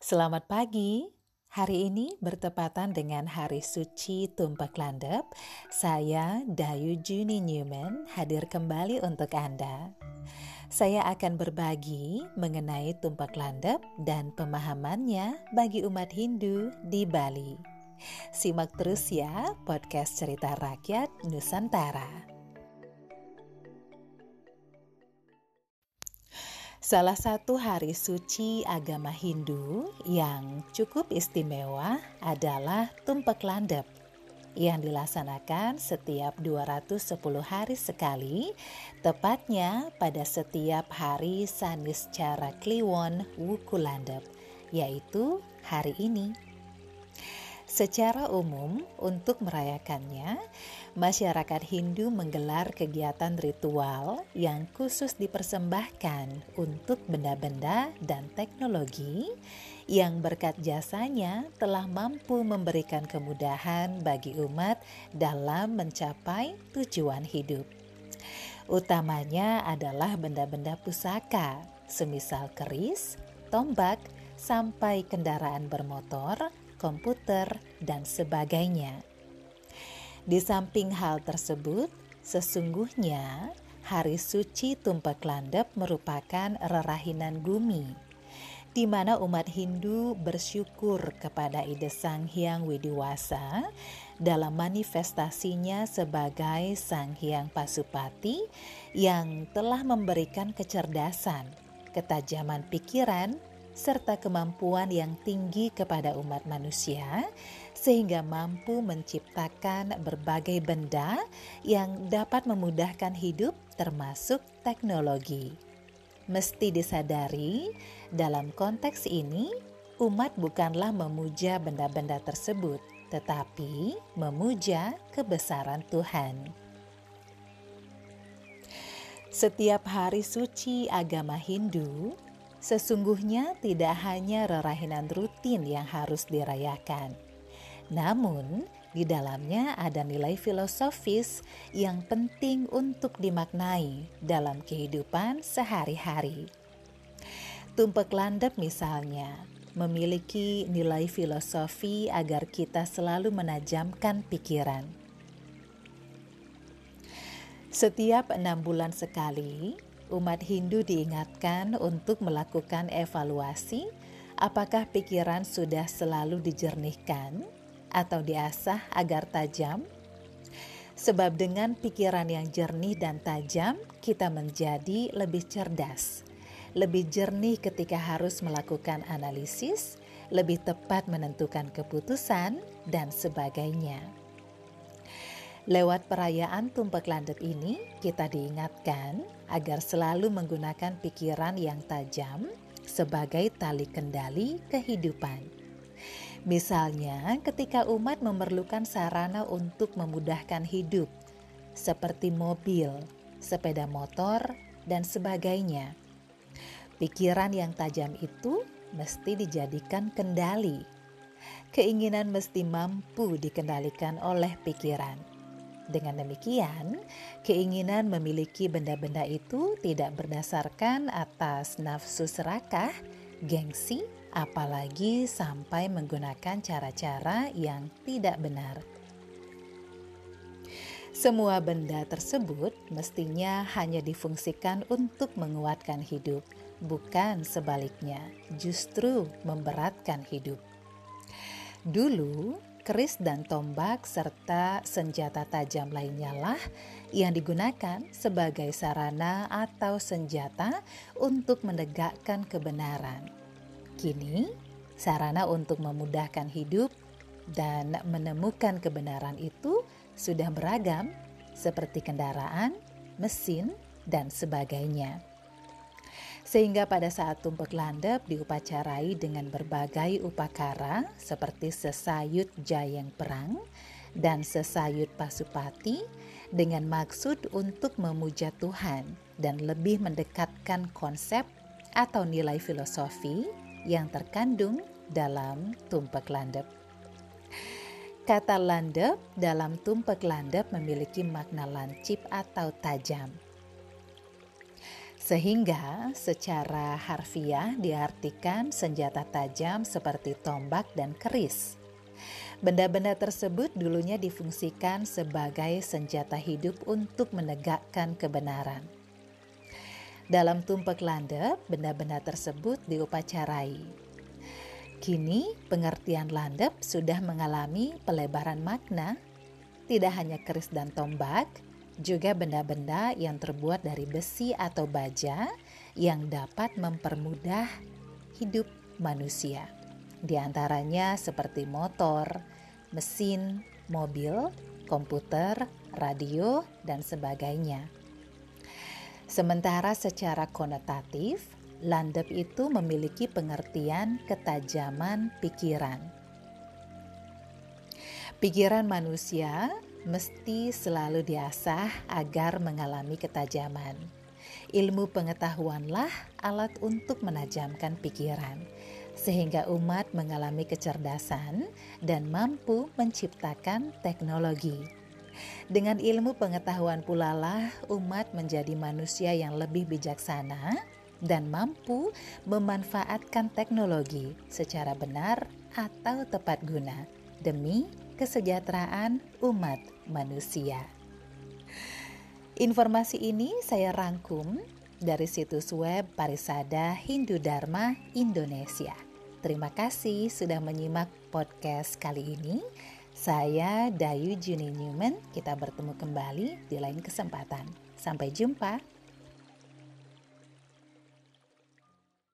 Selamat pagi. Hari ini bertepatan dengan Hari Suci Tumpak Landep. Saya Dayu Juni Newman hadir kembali untuk Anda. Saya akan berbagi mengenai Tumpak Landep dan pemahamannya bagi umat Hindu di Bali. Simak terus ya podcast cerita rakyat Nusantara. Salah satu hari suci agama Hindu yang cukup istimewa adalah Tumpak Landep yang dilaksanakan setiap 210 hari sekali, tepatnya pada setiap hari Saniscara Kliwon Wukulandep, yaitu hari ini. Secara umum, untuk merayakannya, masyarakat Hindu menggelar kegiatan ritual yang khusus dipersembahkan untuk benda-benda dan teknologi yang berkat jasanya telah mampu memberikan kemudahan bagi umat dalam mencapai tujuan hidup. Utamanya adalah benda-benda pusaka, semisal keris, tombak, sampai kendaraan bermotor, komputer, dan sebagainya. Di samping hal tersebut, sesungguhnya hari suci Tumpak Landep merupakan rerahinan bumi, di mana umat Hindu bersyukur kepada Ide Sang Hyang Widiwasa dalam manifestasinya sebagai Sang Hyang Pasupati yang telah memberikan kecerdasan, ketajaman pikiran, serta kemampuan yang tinggi kepada umat manusia, sehingga mampu menciptakan berbagai benda yang dapat memudahkan hidup, termasuk teknologi. Mesti disadari, dalam konteks ini, umat bukanlah memuja benda-benda tersebut, tetapi memuja kebesaran Tuhan. Setiap hari suci agama Hindu Sesungguhnya tidak hanya rerahinan rutin yang harus dirayakan, namun di dalamnya ada nilai filosofis yang penting untuk dimaknai dalam kehidupan sehari-hari. Tumpek landep misalnya memiliki nilai filosofi agar kita selalu menajamkan pikiran. Setiap enam bulan sekali, umat Hindu diingatkan untuk melakukan evaluasi apakah pikiran sudah selalu dijernihkan atau diasah agar tajam. Sebab dengan pikiran yang jernih dan tajam, kita menjadi lebih cerdas, lebih jernih ketika harus melakukan analisis, lebih tepat menentukan keputusan, dan sebagainya. Lewat perayaan Tumpek Landet ini, kita diingatkan agar selalu menggunakan pikiran yang tajam sebagai tali kendali kehidupan. Misalnya, ketika umat memerlukan sarana untuk memudahkan hidup, seperti mobil, sepeda motor, dan sebagainya, pikiran yang tajam itu mesti dijadikan kendali. Keinginan mesti mampu dikendalikan oleh pikiran dengan demikian, keinginan memiliki benda-benda itu tidak berdasarkan atas nafsu serakah, gengsi, apalagi sampai menggunakan cara-cara yang tidak benar. Semua benda tersebut mestinya hanya difungsikan untuk menguatkan hidup, bukan sebaliknya, justru memberatkan hidup. Dulu, keris dan tombak serta senjata tajam lainnya lah yang digunakan sebagai sarana atau senjata untuk menegakkan kebenaran. Kini, sarana untuk memudahkan hidup dan menemukan kebenaran itu sudah beragam seperti kendaraan, mesin, dan sebagainya sehingga pada saat tumpek landep diupacarai dengan berbagai upakara seperti sesayut jayeng perang dan sesayut pasupati dengan maksud untuk memuja Tuhan dan lebih mendekatkan konsep atau nilai filosofi yang terkandung dalam tumpek landep. Kata landep dalam tumpek landep memiliki makna lancip atau tajam Sehingga secara harfiah diartikan senjata tajam seperti tombak dan keris. Benda-benda tersebut dulunya difungsikan sebagai senjata hidup untuk menegakkan kebenaran. Dalam tumpek landep, benda-benda tersebut diupacarai. Kini, pengertian landep sudah mengalami pelebaran makna, tidak hanya keris dan tombak, juga benda-benda yang terbuat dari besi atau baja yang dapat mempermudah hidup manusia. Di antaranya seperti motor, mesin, mobil, komputer, radio, dan sebagainya. Sementara secara konotatif, landep itu memiliki pengertian ketajaman pikiran. Pikiran manusia mesti selalu diasah agar mengalami ketajaman. Ilmu pengetahuanlah alat untuk menajamkan pikiran sehingga umat mengalami kecerdasan dan mampu menciptakan teknologi. Dengan ilmu pengetahuan pula lah umat menjadi manusia yang lebih bijaksana dan mampu memanfaatkan teknologi secara benar atau tepat guna demi kesejahteraan umat manusia. Informasi ini saya rangkum dari situs web Parisada Hindu Dharma Indonesia. Terima kasih sudah menyimak podcast kali ini. Saya Dayu Juni Newman, kita bertemu kembali di lain kesempatan. Sampai jumpa.